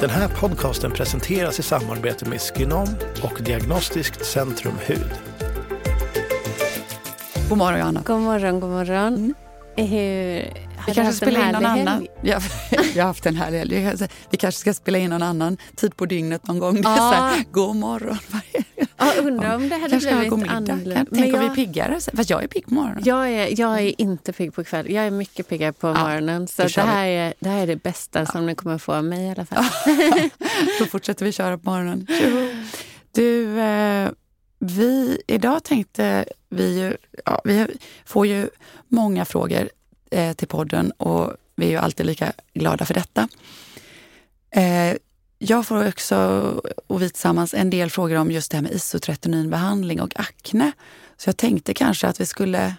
Den här podcasten presenteras i samarbete med Skinom och Diagnostiskt Centrum Hud. God morgon Johanna. God morgon, god morgon. Mm. Hur, har Vi kanske spelar in någon annan. helg? Ja, jag har haft en härlig helg. Vi kanske ska spela in någon annan tid på dygnet någon gång. Det är så här, god morgon. Ja, undrar om det hade kanske blivit annorlunda. Tänk om vi jag, är piggare. Fast jag är pigg på morgonen. jag, är, jag är inte pigg på kväll. Jag är mycket piggare på morgonen. Så det vi. här, är, det här är det bästa som ni kommer få av mig i alla fall. Då fortsätter vi köra på morgonen. Du, eh, vi, idag tänkte vi ju, ja, vi får ju många frågor eh, till podden och vi är ju alltid lika glada för detta. Jag får också, och vi tillsammans, en del frågor om just det här med isotretinoinbehandling och akne. Så jag tänkte kanske att vi skulle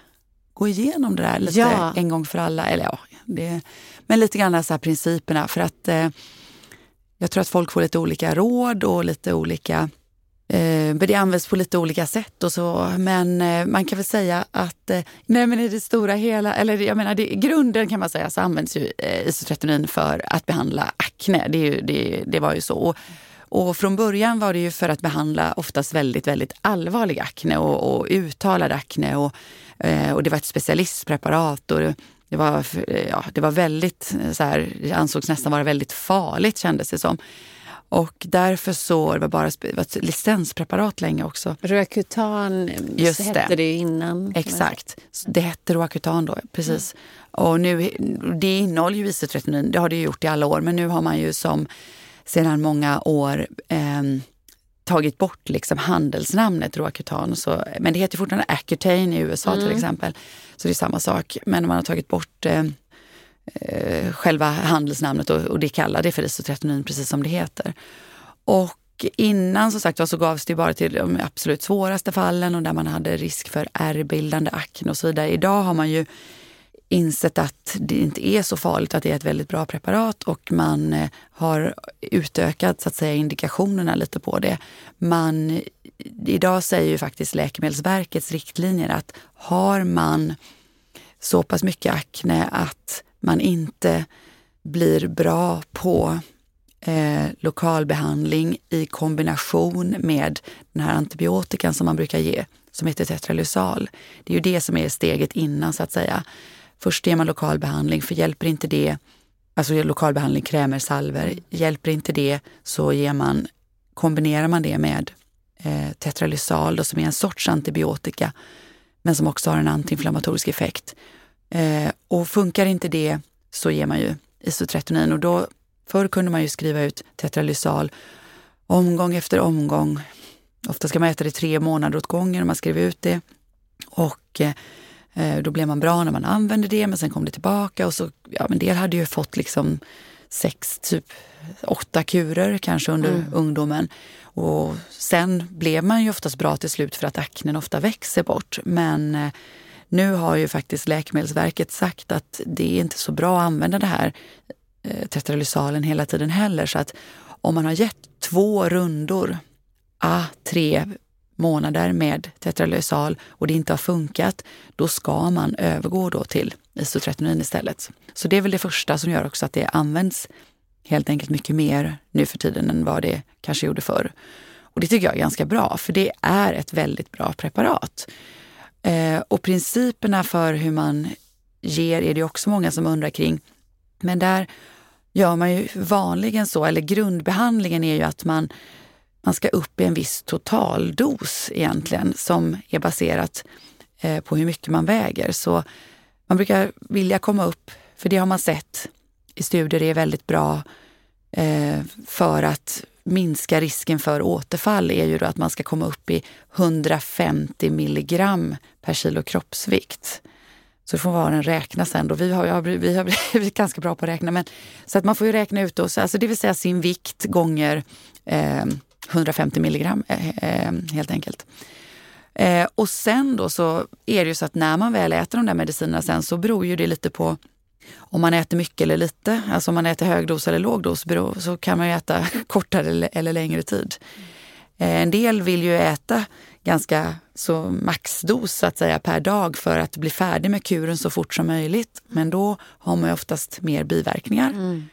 gå igenom det där lite Ja. en gång för alla. Eller ja, det, men lite grann så här principerna. För att eh, jag tror att folk får lite olika råd och lite olika Eh, men det används på lite olika sätt och så. Men eh, man kan väl säga att eh, nej men i det stora hela, eller jag menar det, i grunden kan man säga så används ju isotretinoin för att behandla akne. Det, ju, det, det var ju så. Och, och från början var det ju för att behandla oftast väldigt, väldigt allvarlig akne och, och uttalad akne. Och, och det var ett specialistpreparat. Och det, var, ja, det var väldigt, så här, det ansågs nästan vara väldigt farligt kändes det som. Och därför så det var bara det var ett licenspreparat länge också. Roacutan Just det. hette det ju innan. Exakt. Det hette Roacutan då, precis. Och nu, det innehåller ju isotretinoin, det har det gjort i alla år, men nu har man ju som sedan många år ehm, tagit bort liksom handelsnamnet Roacutan. Så, men det heter fortfarande Accutane i USA till exempel. Så det är samma sak. Men man har tagit bort eh, eh, själva handelsnamnet och, och det kallar det för isotretinoin precis som det heter. Och innan som sagt var så gavs det bara till de absolut svåraste fallen och där man hade risk för ärrbildande akne och så vidare. Idag har man ju insett att det inte är så farligt, att det är ett väldigt bra preparat och man eh, har utökat så att säga indikationerna lite på det. Man, idag säger ju faktiskt Läkemedelsverkets riktlinjer att har man så pass mycket akne att man inte blir bra på eh, lokalbehandling i kombination med den här antibiotikan som man brukar ge, som heter tetralysal. Det är ju det som är steget innan så att säga. Först ger man lokalbehandling, för hjälper inte det, alltså lokalbehandling, krämer, salver, hjälper inte det så ger man, kombinerar man det med eh, tetralysal då, som är en sorts antibiotika men som också har en antiinflammatorisk effekt. Eh, och funkar inte det så ger man ju isotretinoin och då förr kunde man ju skriva ut tetralysal omgång efter omgång. Ofta ska man äta det tre månader åt gången om man skrev ut det. Och eh, då blev man bra när man använde det men sen kom det tillbaka och så, ja men del hade ju fått liksom sex, typ åtta kurer kanske under ungdomen. Och sen blev man ju oftast bra till slut för att aknen ofta växer bort. Men eh, nu har ju faktiskt Läkemedelsverket sagt att det är inte så bra att använda det här eh, tetralysalen hela tiden heller. Så att om man har gett två rundor, ah, tre månader med tetralysal och det inte har funkat, då ska man övergå då till isotretinoin istället. Så det är väl det första som gör också att det används helt enkelt mycket mer nu för tiden än vad det kanske gjorde förr. Och det tycker jag är ganska bra, för det är ett väldigt bra preparat. Eh, och principerna för hur man ger är det också många som undrar kring. Men där gör man ju vanligen så, eller grundbehandlingen är ju att man, man ska upp i en viss totaldos egentligen som är baserat eh, på hur mycket man väger. Så man brukar vilja komma upp, för det har man sett i studier är väldigt bra eh, för att minska risken för återfall är ju då att man ska komma upp i 150 milligram per kilo kroppsvikt. Så det får var en räkna sen. Då. Vi, har, ja, vi har blivit ganska bra på att räkna. Men, så att man får ju räkna ut, då, så, alltså det vill säga sin vikt gånger eh, 150 milligram eh, eh, helt enkelt. Eh, och sen då så är det ju så att när man väl äter de där medicinerna sen så beror ju det lite på om man äter mycket eller lite. Alltså om man äter hög dos eller låg dos så kan man ju äta kortare eller, eller längre tid. Eh, en del vill ju äta ganska så maxdos så att säga per dag för att bli färdig med kuren så fort som möjligt. Men då har man ju oftast mer biverkningar. Mm.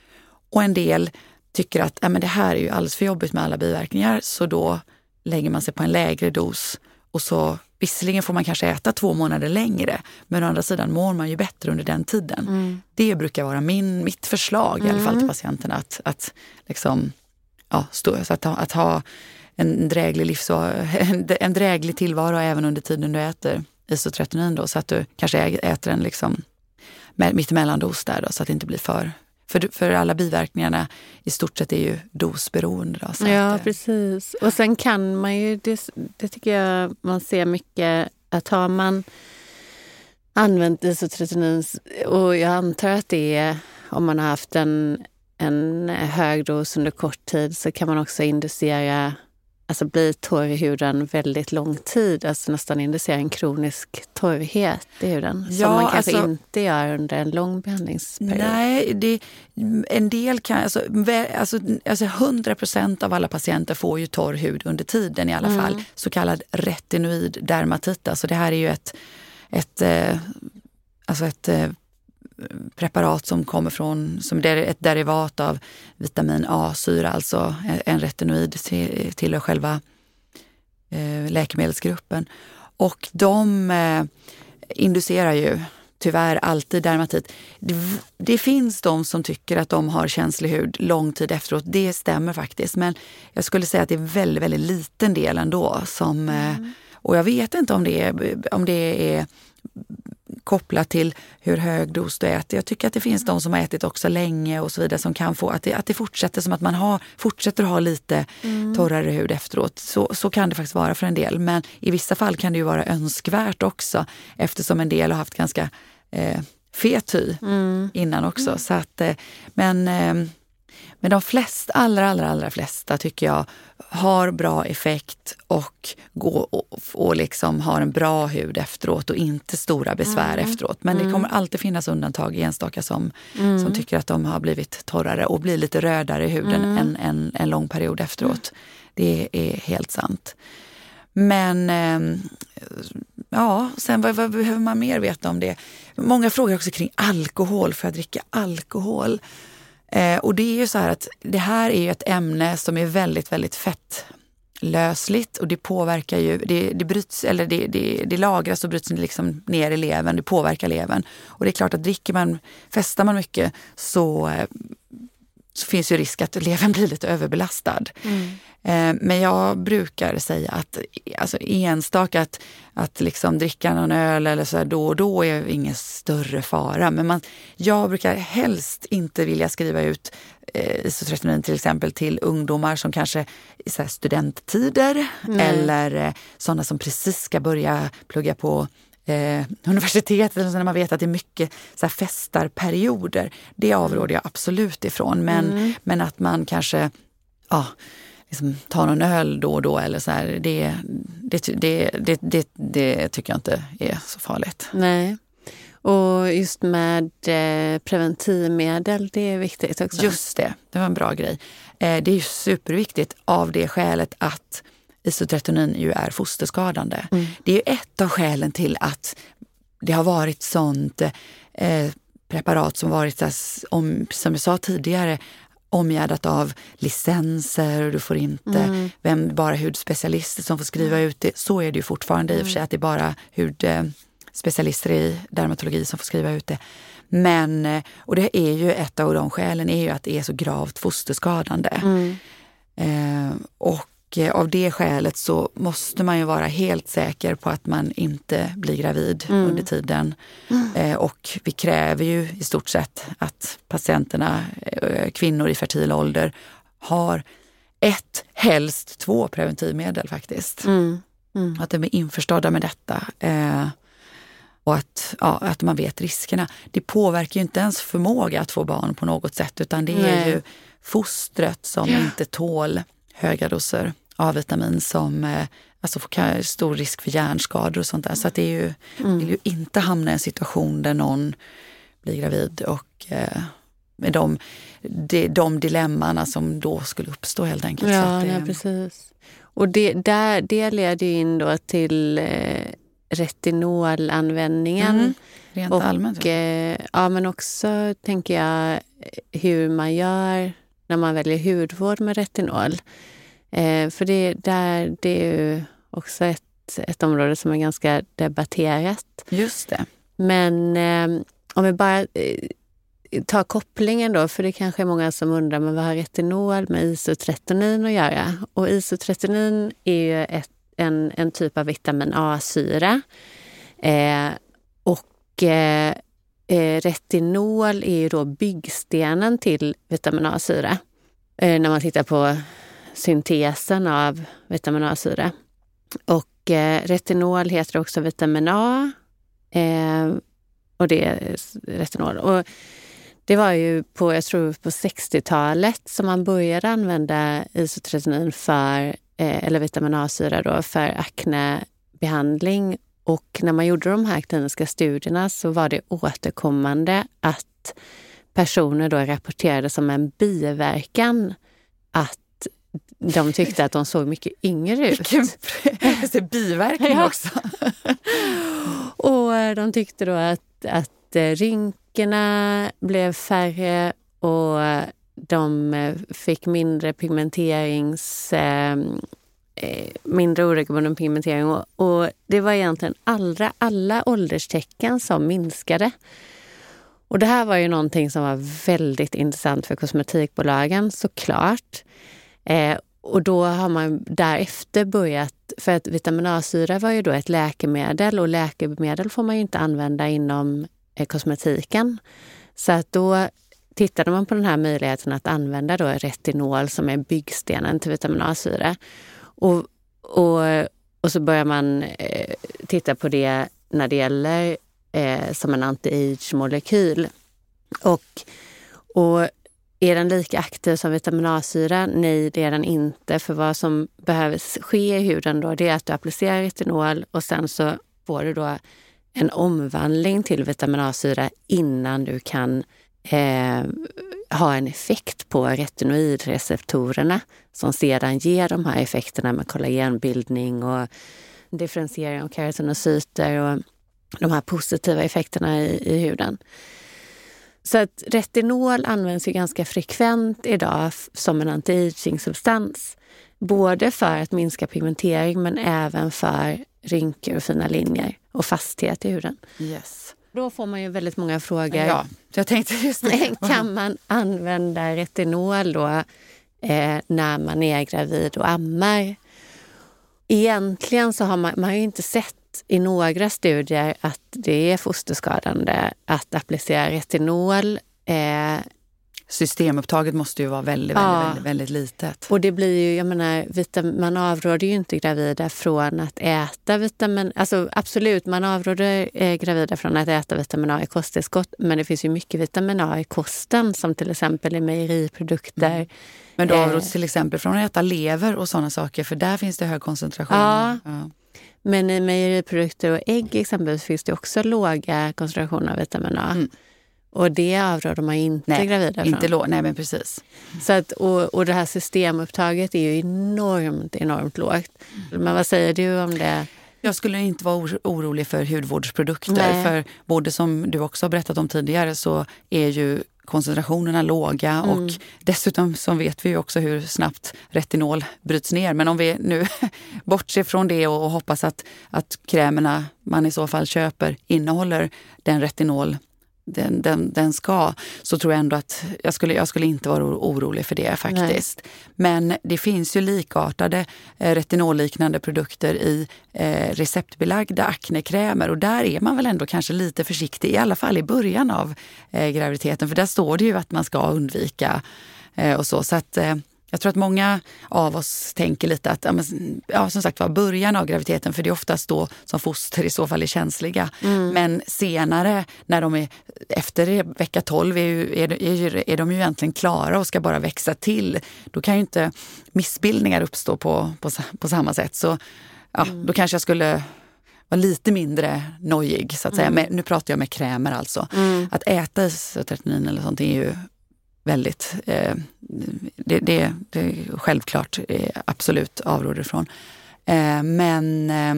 Och en del tycker att äh, men det här är ju alldeles för jobbigt med alla biverkningar så då lägger man sig på en lägre dos och så Visserligen får man kanske äta två månader längre, men å andra sidan mår man ju bättre under den tiden. Mm. Det brukar vara min, mitt förslag i alla fall till mm. patienterna. Att, att, liksom, ja, stå, så att, ha, att ha en dräglig, livs, en dräglig tillvaro även under tiden du äter isotretinoin. Då, så att du kanske äter en liksom, mittemellandos där då, så att det inte blir för för, för alla biverkningarna i stort sett är ju dosberoende. Då, ja, att, precis. Och sen kan man ju, det, det tycker jag man ser mycket, att har man använt isotretinoin och jag antar att det är om man har haft en, en hög dos under kort tid så kan man också inducera alltså bli torr i huden väldigt lång tid, alltså nästan indicera en kronisk torrhet i huden ja, som man kanske alltså, inte gör under en lång behandlingsperiod. Nej, det, en del kan, alltså, alltså, alltså 100 procent av alla patienter får ju torr hud under tiden i alla mm. fall, så kallad retinoid dermatit. Alltså det här är ju ett, ett, eh, alltså ett eh, preparat som kommer från, som är ett derivat av vitamin A-syra, alltså en retinoid tillhör själva eh, läkemedelsgruppen. Och de eh, inducerar ju tyvärr alltid dermatit. Det, det, finns de som tycker att de har känslig hud lång tid efteråt. Det stämmer faktiskt. Men jag skulle säga att det är väldigt, väldigt liten del ändå. Som, eh, mm. Och jag vet inte om det är, om det är kopplat till hur hög dos du äter. Jag tycker att det finns de som har ätit också länge och så vidare som kan få att det, att det fortsätter som att man har, fortsätter att ha lite mm. torrare hud efteråt. Så, så kan det faktiskt vara för en del. Men i vissa fall kan det ju vara önskvärt också eftersom en del har haft ganska eh, fet hy mm. innan också. Mm. Så att, eh, men eh, men de flesta, allra, allra, allra flesta tycker jag har bra effekt och, går och, och liksom har en bra hud efteråt och inte stora besvär mm. efteråt. Men mm. det kommer alltid finnas undantag, enstaka som, mm. som tycker att de har blivit torrare och blir lite rödare i huden mm. en, en, en lång period efteråt. Det är helt sant. Men eh, ja, sen vad, vad, behöver man mer veta om det? Många frågar också kring alkohol. Får jag dricka alkohol? Eh, och det är ju så här att det här är ju ett ämne som är väldigt, väldigt fettlösligt och det påverkar ju, det, det bryts, eller det, det, det lagras och bryts liksom ner i levern, det påverkar levern. Och det är klart att dricker man, festar man mycket så eh, så finns ju risk att levern blir lite överbelastad. Mm. Eh, men jag brukar säga att alltså enstaka att, att liksom dricka någon öl eller så då och då är ingen större fara. Men man, jag brukar helst inte vilja skriva ut eh, isotretinoin till exempel till ungdomar som kanske i studenttider mm. eller eh, sådana som precis ska börja plugga på eh, universitetet, när man vet att det är mycket så här, festarperioder. Det avråder jag absolut ifrån. Men, mm. men att man kanske ja, liksom, tar någon öl då och då eller så här, det, det, det, det, det, det tycker jag inte är så farligt. Nej. Och just med eh, preventivmedel, det är viktigt också. Just det, det var en bra grej. Eh, det är superviktigt av det skälet att isotretinoin ju är fosterskadande. Mm. Det är ett av skälen till att det har varit sånt eh, preparat som varit, om, som jag sa tidigare, omgärdat av licenser och du får inte, mm. vem, bara hudspecialister som får skriva mm. ut det. Så är det ju fortfarande mm. i och för sig, mm. att det är bara hudspecialister i dermatologi som får skriva ut det. Men, och det är ju ett av de skälen är ju att det är så gravt fosterskadande. Mm. Eh, och och eh, av det skälet så måste man ju vara helt säker på att man inte blir gravid mm. under tiden. Mm. Och vi kräver ju i stort sett att patienterna, eh, kvinnor i fertil ålder, har ett, helst två preventivmedel faktiskt. Mm. mm. Att de är införstådda med detta. och att, ja, att man vet riskerna. Det påverkar ju inte ens förmåga att få barn på något sätt utan det är Nej. ju fostret som ja. inte tål höga doser A-vitamin som eh, alltså får stor risk för hjärnskador och sånt där. Så att det är ju, mm. vill ju inte hamna i en situation där någon blir gravid och eh, med de, de, de dilemmana som då skulle uppstå helt enkelt. Ja, det, nej, precis. Och det, där, det leder in då till eh, retinolanvändningen. Mm, rent och, allmänt. Eh, ja, men också tänker jag hur man gör när man väljer hudvård med retinol. Eh, för det, där, det är ju också ett, ett område som är ganska debatterat. Just det. Men eh, om vi bara eh, tar kopplingen då, för det kanske är många som undrar men vad har retinol med isotretinoin att göra? Och isotretinoin är ju ett, en, en typ av vitamin A-syra. Eh, och eh, eh, retinol är ju då byggstenen till vitamin A-syra. Eh, när man tittar på syntesen av vitamin A-syra. Och eh, retinol heter också vitamin A. Eh, och det är retinol. Och det var ju på, jag tror på 60-talet som man började använda isotretinoin för, eh, eller vitamin A-syra då, för aknebehandling. Och när man gjorde de här kliniska studierna så var det återkommande att personer då rapporterade som en biverkan att de tyckte att de såg mycket yngre ut. Vilken biverkning ja. också. och eh, de tyckte då att, att eh, rynkorna blev färre och de eh, fick mindre pigmenterings... Eh, mindre oregelbunden pigmentering. Och, och, det var egentligen allra, alla ålderstecken som minskade. Och det här var ju någonting som var väldigt intressant för kosmetikbolagen såklart. Eh, och då har man därefter börjat, för att vitamin A-syra var ju då ett läkemedel och läkemedel får man ju inte använda inom eh, kosmetiken. Så att då tittade man på den här möjligheten att använda då retinol som är byggstenen till vitamin A-syra. Och, och, och så börjar man eh, titta på det när det gäller eh, som en anti-age-molekyl. Och, och är den lika aktiv som vitamin A-syra? Nej, det är den inte. För vad som behöver ske i huden då, det är att du applicerar retinol och sen så får du då en omvandling till vitamin A-syra innan du kan eh, ha en effekt på retinoidreceptorerna som sedan ger de här effekterna med kollagenbildning och differentiering av keratinocyter och de här positiva effekterna i, i huden. Så att retinol används ju ganska frekvent idag som en anti-aging-substans. Både för att minska pigmentering men även för rynkor och fina linjer och fasthet i huden. Yes. Då får man ju väldigt många frågor. Ja, jag tänkte just det. Kan man använda retinol då eh, när man är gravid och ammar? Egentligen så har man, man har inte sett i några studier att det är fosterskadande att applicera retinol. Eh, Systemupptaget måste ju vara väldigt, ja. väldigt, väldigt, väldigt, litet. Och det blir ju, jag menar, man avråder ju inte gravida från att äta vitamin... Alltså absolut, man avråder eh, gravida från att äta vitamin A i kosttillskott. Men det finns ju mycket vitamin A i kosten som till exempel i mejeriprodukter. Mm. Men då avråds eh, till exempel från att äta lever och sådana saker för där finns det hög koncentration. Ja. ja. Men i mejeriprodukter och ägg exempelvis finns det också låga koncentrationer av vitamin A. Mm. Och det avråder man inte nej, gravida från. Inte nej, men precis. Så att, och, och det här systemupptaget är ju enormt, enormt lågt. Mm. Men vad säger du om det? Jag skulle inte vara orolig för hudvårdsprodukter. Nej. För både som du också har berättat om tidigare så är ju koncentrationerna låga mm. och dessutom så vet vi ju också hur snabbt retinol bryts ner. Men om vi nu bortser från det och, hoppas att, att krämerna man i så fall köper innehåller den retinol den, den, den ska, så tror jag ändå att jag skulle, jag skulle inte vara orolig för det faktiskt. Nej. Men det finns ju likartade eh, retinolliknande produkter i eh, receptbelagda aknekrämer och där är man väl ändå kanske lite försiktig, i alla fall i början av eh, graviditeten. För där står det ju att man ska undvika eh, och så. så att, eh, jag tror att många av oss tänker lite att, ja, som sagt var, början av graviditeten, för det är oftast då som foster i så fall är känsliga. Mm. Men senare, när de är efter vecka 12, är, ju, är, är, är de ju egentligen klara och ska bara växa till. Då kan ju inte missbildningar uppstå på, på, på samma sätt. Så ja, mm. då kanske jag skulle vara lite mindre nojig, så att säga. Mm. nu pratar jag med krämer alltså. Mm. Att äta isotretinoin eller sånt är ju väldigt, eh, det, det, det självklart eh, absolut avråder ifrån. Eh, men eh,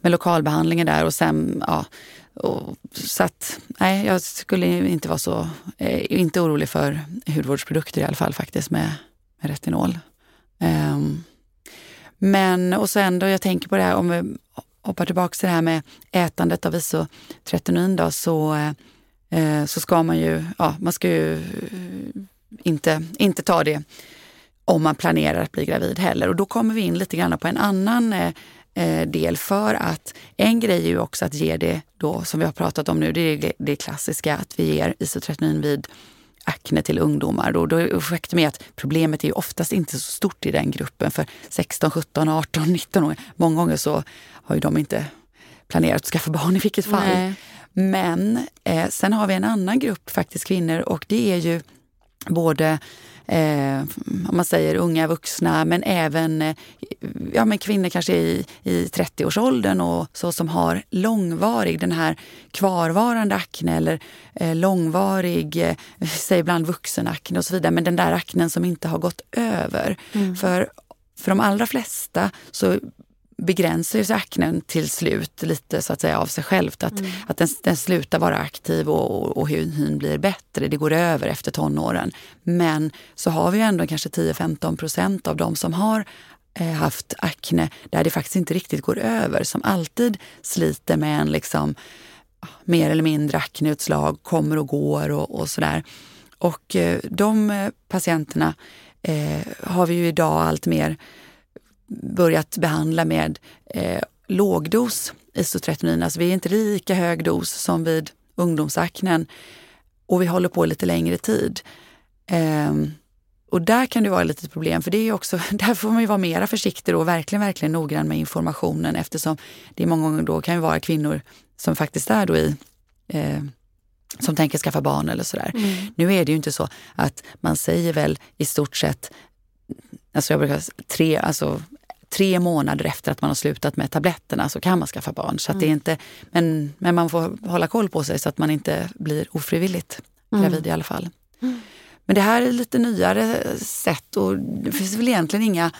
med lokalbehandlingen där och sen, ja, och, så att nej, jag skulle inte vara så, eh, inte orolig för hudvårdsprodukter i alla fall faktiskt med, med retinol. Ehm, men och sen då jag tänker på det här, om vi hoppar tillbaka till det här med ätandet av isotretinoin då, så eh, eh, så ska man ju, ja, man ska ju eh, inte, inte ta det om man planerar att bli gravid heller. Och då kommer vi in lite grann på en annan eh, eh del för att en grej är ju också att ge det då, som vi har pratat om nu, det är det klassiska att vi ger isotretinin vid akne till ungdomar. Då, då, faktum med att problemet är oftast inte så stort i den gruppen. För 16, 17, 18, 19 år, många gånger så har ju de inte planerat att skaffa barn i vilket fall. Nej. Men eh, sen har vi en annan grupp faktiskt kvinnor och det är ju både eh, om man säger unga vuxna men även eh, ja, men kvinnor kanske i, i 30-årsåldern och så som har långvarig, den här kvarvarande akne eller eh, långvarig, eh, säg ibland vuxenakne och så vidare, men den där aknen som inte har gått över. Mm. För för de allra flesta så begränsar sig aknen till slut lite så att säga av sig självt. Att, mm. att den, den, slutar vara aktiv och, och hyn blir bättre. Det går över efter tonåren. Men så har vi ändå kanske 10-15 procent av de som har eh, haft akne där det faktiskt inte riktigt går över. Som alltid sliter med en liksom, mer eller mindre akneutslag, kommer och går och, och sådär. Och eh, de eh, patienterna eh, har vi ju idag allt mer börjat behandla med eh, lågdos isotretinoin. Alltså vi är inte lika hög dos som vid ungdomsaknen och vi håller på lite längre tid. Eh, och där kan det vara lite problem, för det är också, där får man ju vara mera försiktig och verkligen, verkligen noggrann med informationen eftersom det många gånger då kan vara kvinnor som faktiskt är då i eh, som tänker skaffa barn eller sådär. Mm. Nu är det ju inte så att man säger väl i stort sett, alltså jag brukar tre, alltså tre månader efter att man har slutat med tabletterna så kan man skaffa barn. Så mm. det är inte, men, men man får hålla koll på sig så att man inte blir ofrivilligt mm. gravid i alla fall. Mm. Men det här är lite nyare sätt och det finns väl egentligen inga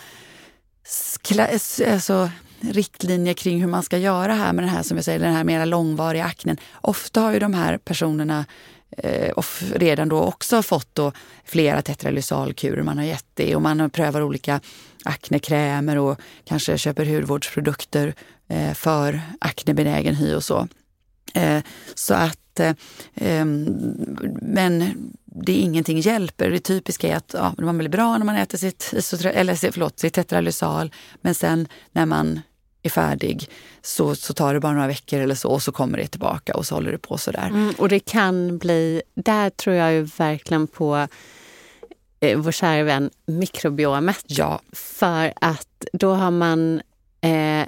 alltså, riktlinjer kring hur man ska göra här med den här, som jag säger, den här mera långvariga aknen. Ofta har ju de här personerna Eh, och redan då också fått då flera tetralysalkurer. Man har gett det och man prövar olika aknekrämer och kanske köper hudvårdsprodukter eh, för aknebenägen hy och så. Eh, så att, ehm, men det är ingenting hjälper. Det typiska är att ja, man blir bra när man äter sitt, eller, förlåt, sitt tetralysal men sen när man är färdig så, så tar det bara några veckor eller så och så kommer det tillbaka och så håller det på sådär. Mm, och det kan bli, där tror jag ju verkligen på eh, vår kära vän mikrobiomet. Ja. För att då har man eh,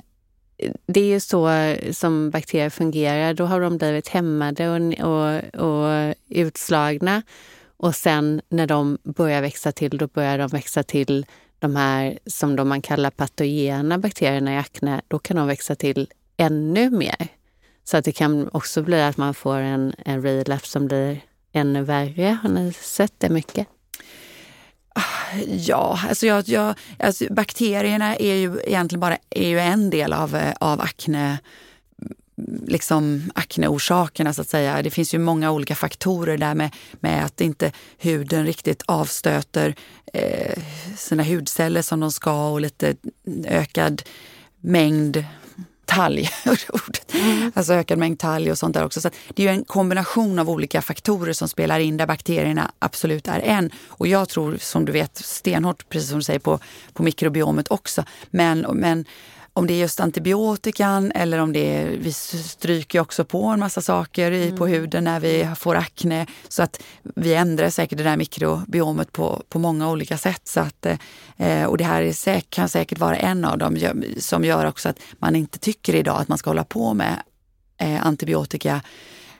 det är ju så som bakterier fungerar. Då har de blivit hämmade och, och, och, utslagna. Och sen när de börjar växa till, då börjar de växa till de här som de man kallar patogena bakterierna i akne. Då kan de växa till ännu mer. Så att det kan också bli att man får en, en relapse som blir ännu värre. Har ni sett det mycket? Ja, alltså, jag, jag, alltså bakterierna är ju egentligen bara är ju en del av, eh, av akne liksom akneorsakerna så att säga. Det finns ju många olika faktorer där med, med att inte huden riktigt avstöter eh, sina hudceller som de ska och lite ökad mängd talg. mm. Alltså ökad mängd talg och sånt där också. Så det är ju en kombination av olika faktorer som spelar in där bakterierna absolut är en. Och jag tror som du vet stenhårt, precis som du säger, på, på mikrobiomet också. Men, men om det är just antibiotikan eller om det är, vi stryker också på en massa saker i, mm. på huden när vi får akne. Så att vi ändrar säkert det där mikrobiomet på, på många olika sätt. Så att, eh, och det här är säk, kan säkert vara en av dem som gör också att man inte tycker idag att man ska hålla på med eh, antibiotika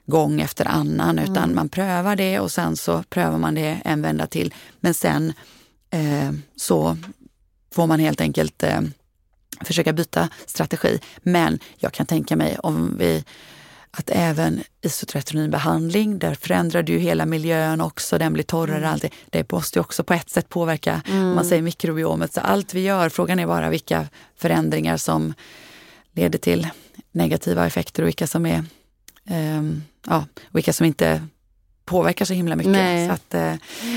gång efter annan, utan mm. man prövar det och sen så prövar man det en vända till. Men sen eh, så får man helt enkelt eh, försöka byta strategi. Men jag kan tänka mig om vi att även isotretinoinbehandling, där förändrar du hela miljön också, den blir torrare. Mm. Allt det. det måste ju också på ett sätt påverka, mm. man säger mikrobiomet. Så allt vi gör, frågan är bara vilka förändringar som leder till negativa effekter och vilka som är um, ja, vilka som inte påverkar så himla mycket. Så att, eh,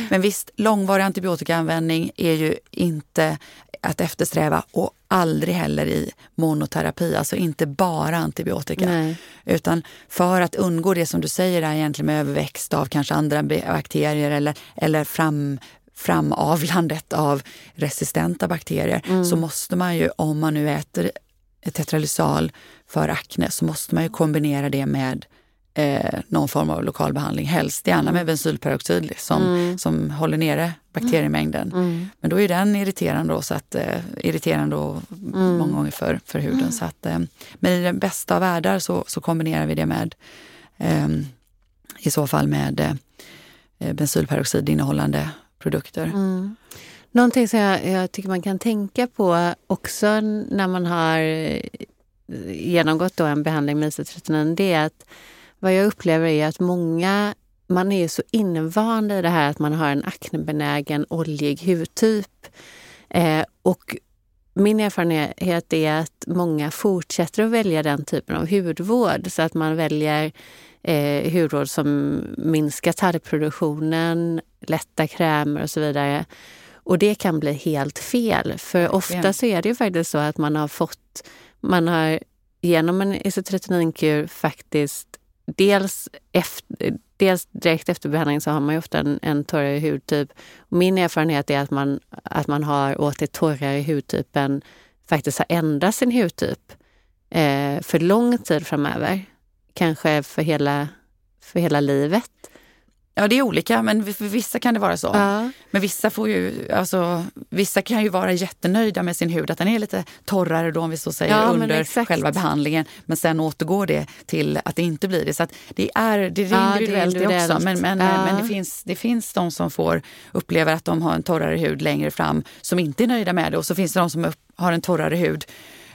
men visst, långvarig antibiotikaanvändning är ju inte att eftersträva och aldrig heller i monoterapi, alltså inte bara antibiotika. Nej. Utan för att undgå det som du säger där egentligen med överväxt av kanske andra bakterier eller, eller fram, framavlandet av resistenta bakterier mm. så måste man ju, om man nu äter tetralysal för akne, så måste man ju kombinera det med eh, någon form av lokal behandling. Helst gärna med bensylperoxid som, mm. som håller nere bakteriemängden. Mm. Men då är den irriterande, då, så att, eh, irriterande och mm. många gånger för, för huden. Så att, eh, men i den bästa av världar så, så kombinerar vi det med eh, i så fall med eh, bensylperoxid innehållande produkter. Mm. Någonting som jag, jag, tycker man kan tänka på också när man har eh, genomgått då en behandling med isotretinoin, det är att vad jag upplever är att många, man är så invand i det här att man har en aknebenägen oljig hudtyp. Eh, och min erfarenhet är att många fortsätter att välja den typen av hudvård så att man väljer eh, hudvård som minskar tarmproduktionen, lätta krämer och så vidare. Och det kan bli helt fel, för ofta så är det ju faktiskt så att man har fått, man har genom en isotretinoinkur faktiskt dels, efter, dels direkt efter behandling så har man ju ofta en, en torrare hudtyp. Min erfarenhet är att man, att man har åt det torrare hudtypen faktiskt har ändrat sin hudtyp eh, för lång tid framöver. Kanske för hela, för hela livet. Ja, det är olika, men för vissa kan det vara så. Ja. Men vissa, får ju, alltså, vissa kan ju vara jättenöjda med sin hud, att den är lite torrare då om vi så säger ja, under själva behandlingen. Men sen återgår det till att det inte blir det. Så det är, det är ja, individuellt det, är individuellt. också. Men, men, men det, finns, det finns de som får upplever att de har en torrare hud längre fram som inte är nöjda med det. Och så finns det de som har en torrare hud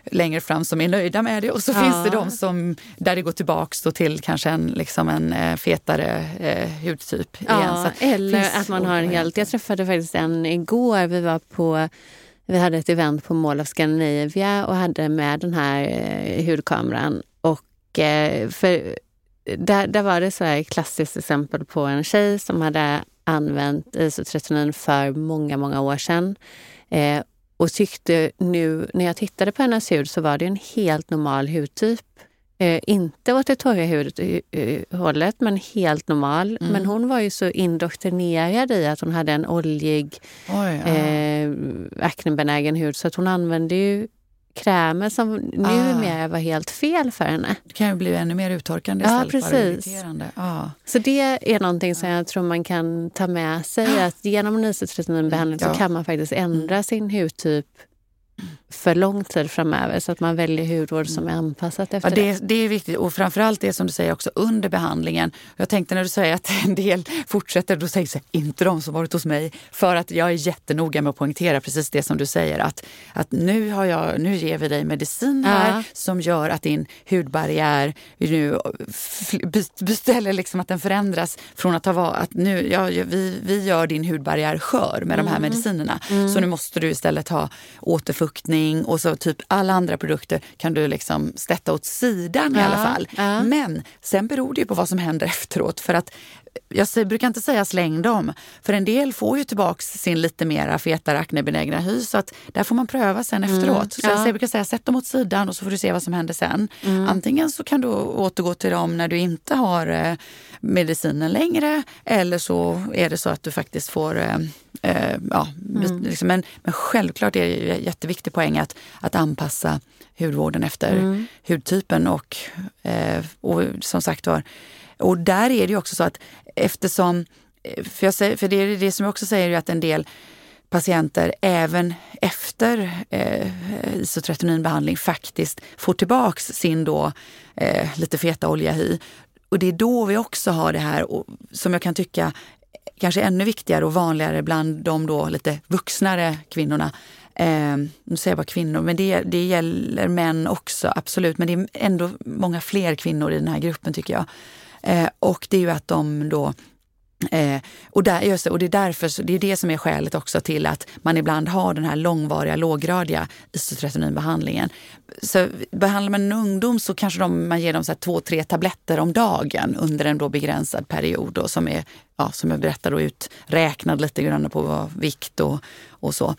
längre fram som är nöjda med det och så ja. finns det de som, där det går tillbaks till kanske en, liksom en eh, fetare eh, hudtyp. Ja, igen. Så eller att man har en helt... Jag träffade faktiskt en igår. Vi var på vi hade ett event på Mall of Scandinavia och hade med den här eh, hudkameran. Och eh, för, där, där var det så här ett klassiskt exempel på en tjej som hade använt isotretinoin för många, många år sedan. Eh, och tyckte nu när jag tittade på hennes hud så var det en helt normal hudtyp. Eh, inte åt det torra hudhållet, men helt normal. Mm. Men hon var ju så indoktrinerad i att hon hade en oljig, Oj, ja. eh, aknebenägen hud så att hon använde ju krämer som numera ah. var helt fel för henne. Det kan ju bli ännu mer uttorkande ja, precis. Ah. Så det är någonting som jag tror man kan ta med sig. Att genom en isotretinoinbehandling ja. så kan man faktiskt ändra sin hudtyp för lång tid framöver så att man väljer hudvård som är anpassat efter ja, det. Det är viktigt och framförallt det som du säger också under behandlingen. Jag tänkte när du säger att en del fortsätter, då säger jag inte de som varit hos mig. För att jag är jättenoga med att poängtera precis det som du säger att, att nu, har jag, nu ger vi dig medicin här ja. som gör att din hudbarriär nu beställer liksom att den förändras från att ha att nu, ja, vi, vi gör din hudbarriär skör med de här mm. medicinerna. Mm. Så nu måste du istället ha återfuktning någonting och så typ alla andra produkter kan du liksom stätta åt sidan ja, i alla fall. Ja. Men sen beror det ju på vad som händer efteråt. För att jag brukar inte säga släng dem, för en del får ju tillbaks sin lite mera fetare aknebenägna hy så att där får man pröva sen efteråt. Mm, så ja. jag brukar säga sätt dem åt sidan och så får du se vad som händer sen. Mm. Antingen så kan du återgå till dem när du inte har eh, medicinen längre eller så är det så att du faktiskt får eh, eh ja, mm. liksom, men, men självklart är det en jätteviktig poäng att, att anpassa hudvården efter mm. hudtypen och, eh, och som sagt var, och där är det ju också så att eftersom, för, jag säger, för det är det som jag också säger, att en del patienter även efter eh, isotretinoinbehandling faktiskt får tillbaks sin då eh, lite feta oljehy. Och det är då vi också har det här och, som jag kan tycka kanske ännu viktigare och vanligare bland de då lite vuxnare kvinnorna. Eh, nu säger jag bara kvinnor, men det, det gäller män också, absolut. Men det är ändå många fler kvinnor i den här gruppen tycker jag. Eh, och det är ju att de då Eh, och, där, just det, och det är därför, det är det som är skälet också till att man ibland har den här långvariga låggradiga isotretinoinbehandlingen. Så behandlar man en ungdom så kanske de, man ger dem så två, tre tabletter om dagen under en då begränsad period då, som är, ja, som jag berättade, uträknad lite grann på vikt och, och så.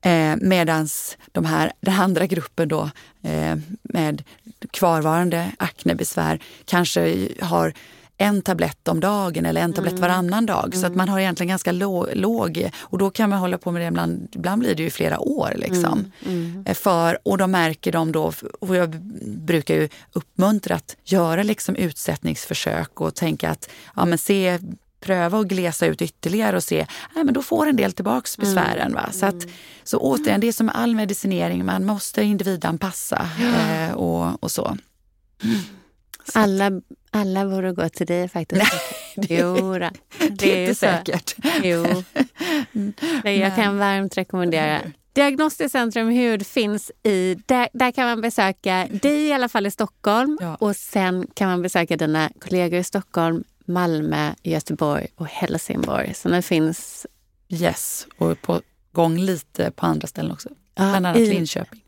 Eh, Medan de här, den andra gruppen då eh, med kvarvarande aknebesvär kanske har en tablett om dagen eller en tablett mm. varannan dag. Mm. Så att mm. man har egentligen ganska låg, och då kan man hålla på med det ibland, ibland blir det ju flera år. Liksom. Mm. mm. Eh, för, och de märker de då, och jag brukar ju uppmuntra att göra liksom utsättningsförsök och tänka att ja, men se pröva att glesa ut ytterligare och se, nej, men då får en del tillbaks mm. besvären. Va? Så, att, så återigen, det är som all medicinering, man måste individanpassa eh, och, och så. Så. Alla, alla borde gå till dig faktiskt. Nej, det, jo, det, det är inte säkert. Jo. Nej, jag kan varmt rekommendera. Diagnostiskt centrum hud finns i, där, där kan man besöka dig i alla fall i Stockholm ja. och sen kan man besöka dina kollegor i Stockholm, Malmö, Göteborg och Helsingborg. Så det finns... Yes, och på gång lite på andra ställen också. Ja, Bland annat i... Linköping.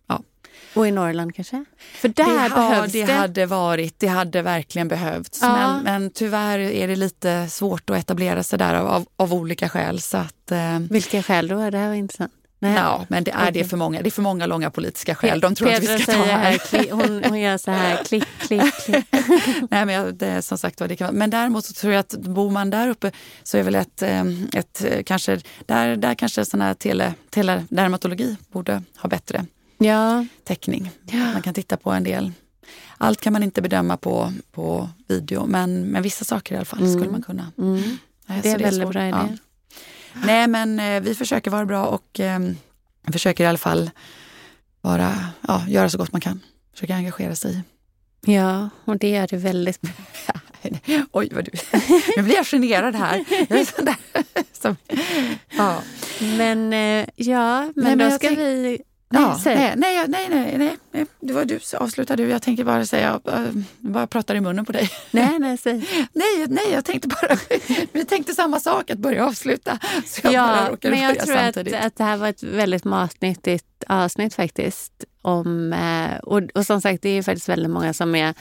Och i Norrland kanske? För där det, behövs ja, det. hade varit, det hade verkligen behövts. Ja. Men, men tyvärr är det lite svårt att etablera sig där av, av, av olika skäl. Så att, eh... Vilka skäl då? Det här var intressant. Nej. Ja, men det är, det för många, det är för många långa politiska skäl. De tror Pedro att vi ska ta här. Kli, hon, hon, gör så här, klick, klick, klick. Nej, men, jag, det, som sagt, det kan, men däremot så tror jag att bor man där uppe så är väl ett, ehm, ett kanske, där, där kanske sån här tele, teledermatologi borde ha bättre ja. täckning. Ja. Man kan titta på en del. Allt kan man inte bedöma på, på video, men, men vissa saker i alla fall mm. skulle man kunna. Mm. Nej, det är en väldigt bra idé. Ja. Nej, men eh, vi försöker vara bra och eh, försöker i alla fall vara, ja, göra så gott man kan. Försöka engagera sig. Ja, och det gör du väldigt bra. Oj, vad du... Nu blir jag generad här. ja. Men eh, ja, men, Nej, men då ska vi Ja, nej, nej, nej, nej, nej, det var du, avsluta du. Jag tänker bara säga, jag bara pratar i munnen på dig. Nej, nej, säg. nej, nej, jag tänkte bara, vi tänkte samma sak, att börja avsluta. Så jag ja, men jag tror att, att det här var ett väldigt matnyttigt avsnitt faktiskt. Om, eh, och, och som sagt, det är faktiskt väldigt många som är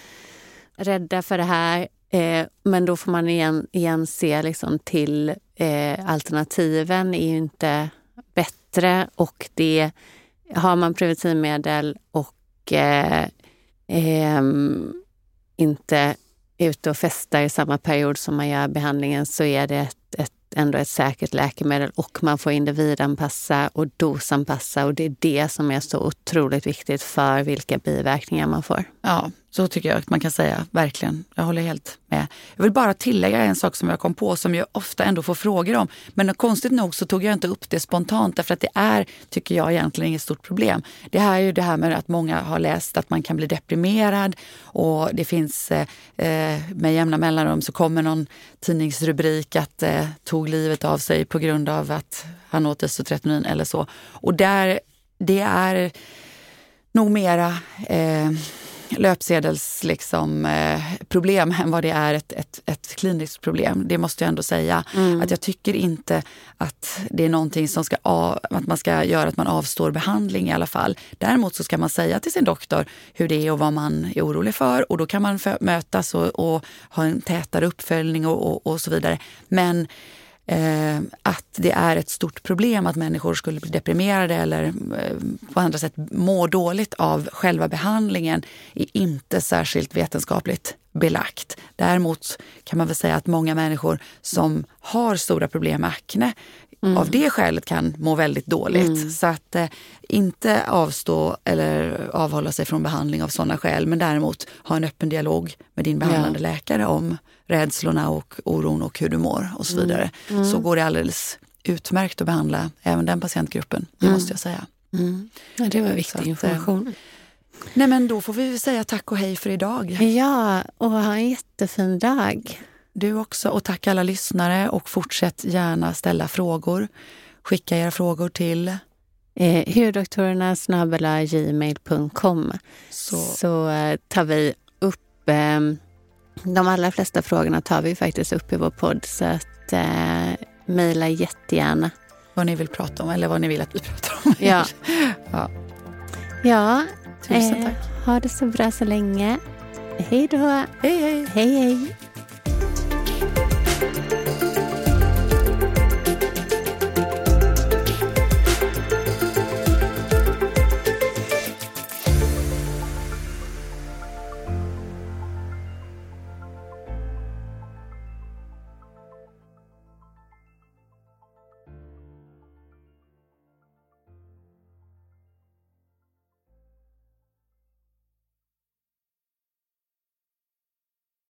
rädda för det här. Eh, men då får man igen, igen se liksom till eh, alternativen är ju inte bättre och det har man preventivmedel och eh, eh, inte ute och festar i samma period som man gör behandlingen så är det ett, ett, ändå ett säkert läkemedel och man får individanpassa och dosanpassa och det är det som är så otroligt viktigt för vilka biverkningar man får. Ja, så tycker jag att man kan säga, verkligen. Jag håller helt med. Jag vill bara tillägga en sak som jag kom på som jag ofta ändå får frågor om. Men konstigt nog så tog jag inte upp det spontant därför att det är, tycker jag, egentligen inget stort problem. Det här är ju det här med att många har läst att man kan bli deprimerad och det finns eh, eh med jämna mellanrum så kommer någon tidningsrubrik att eh, tog livet av sig på grund av att han åt isotretinoin eller så. Och där, det är nog mera eh, löpsedelsproblem liksom, eh, problem än vad det är ett, ett, ett kliniskt problem. Det måste jag ändå säga. Mm. Att jag tycker inte att det är någonting som ska av, att man ska göra att man avstår behandling i alla fall. Däremot så ska man säga till sin doktor hur det är och vad man är orolig för och då kan man mötas och, och ha en tätare uppföljning och, och, och så vidare. Men eh, att det är ett stort problem att människor skulle bli deprimerade eller eh, på andra sätt må dåligt av själva behandlingen är inte särskilt vetenskapligt belagt. Däremot kan man väl säga att många människor som har stora problem med akne mm. av det skälet kan må väldigt dåligt. Mm. Så att eh, inte avstå eller avhålla sig från behandling av sådana skäl men däremot ha en öppen dialog med din behandlande ja. läkare om rädslorna och oron och hur du mår och så mm. vidare. Mm. Så går det alldeles utmärkt att behandla även den patientgruppen, det mm. måste jag säga. Mm. Ja, det var viktig att, eh, information. Nej men då får vi säga tack och hej för idag. Ja, och ha en jättefin dag. Du också. Och tack alla lyssnare och fortsätt gärna ställa frågor. Skicka era frågor till eh, hurdoktorerna gmail.com så. så eh, tar vi upp eh, de allra flesta frågorna tar vi faktiskt upp i vår podd så att eh, mejla jättegärna. Vad ni vill prata om eller vad ni vill att vi pratar om. Ja. ja. ja Tusen eh, tack. Ha det så bra så länge. Hej då. Hej hej. Hej hej.